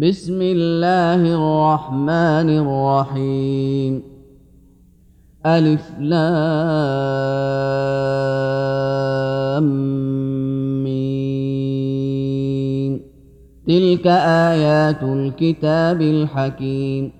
بسم الله الرحمن الرحيم. ألف لام مين تلك آيات الكتاب الحكيم.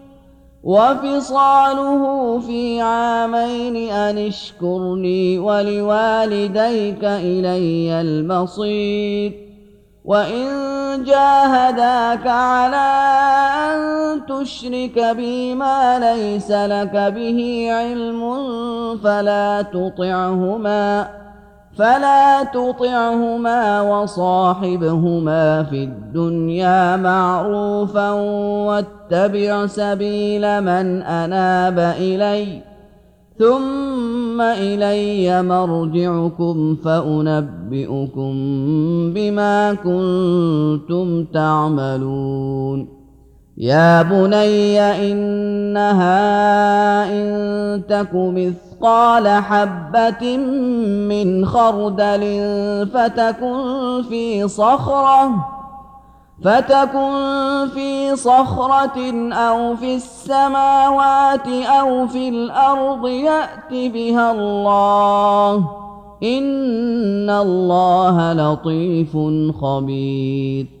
وفصاله في عامين أن اشكر لي ولوالديك إلي المصير. وإن جاهداك على أن تشرك بي ما ليس لك به علم فلا تطعهما. فلا تطعهما وصاحبهما في الدنيا معروفا واتبع سبيل من أناب إلي ثم إلي مرجعكم فأنبئكم بما كنتم تعملون يا بني انها ان تك مثقال حبة من خردل فتكن في صخرة فتكن في صخرة أو في السماوات أو في الأرض يأت بها الله إن الله لطيف خبير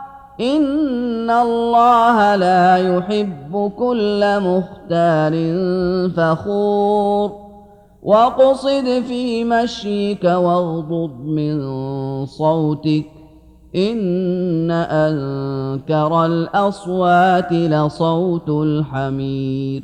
إن الله لا يحب كل مختال فخور واقصد في مشيك واغضض من صوتك إن أنكر الأصوات لصوت الحمير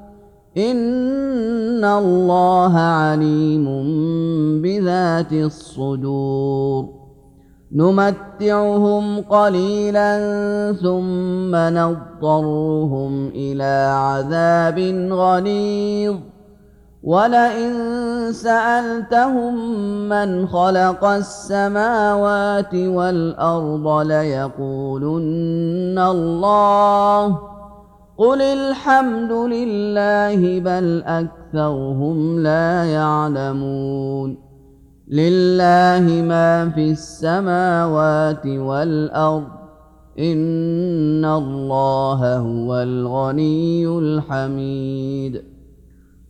ان الله عليم بذات الصدور نمتعهم قليلا ثم نضطرهم إلى عذاب غليظ ولئن سالتهم من خلق السماوات والارض ليقولن الله قل الحمد لله بل اكثرهم لا يعلمون لله ما في السماوات والارض ان الله هو الغني الحميد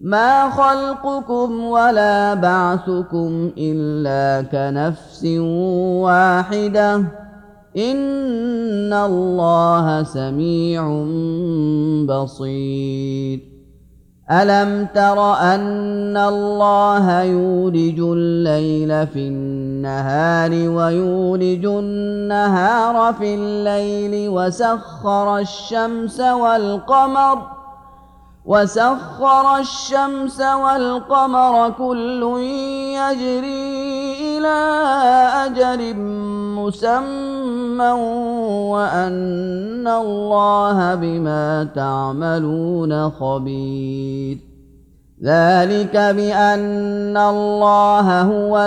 ما خلقكم ولا بعثكم الا كنفس واحدة ان الله سميع بصير الم تر ان الله يولج الليل في النهار ويولج النهار في الليل وسخر الشمس والقمر وسخر الشمس والقمر كل يجري إلى أجل مسمى وأن الله بما تعملون خبير. ذلك بأن الله هو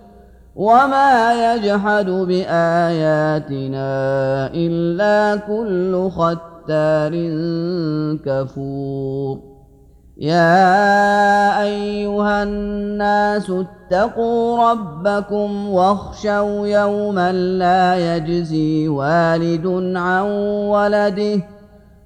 وما يجحد باياتنا الا كل ختار كفور يا ايها الناس اتقوا ربكم واخشوا يوما لا يجزي والد عن ولده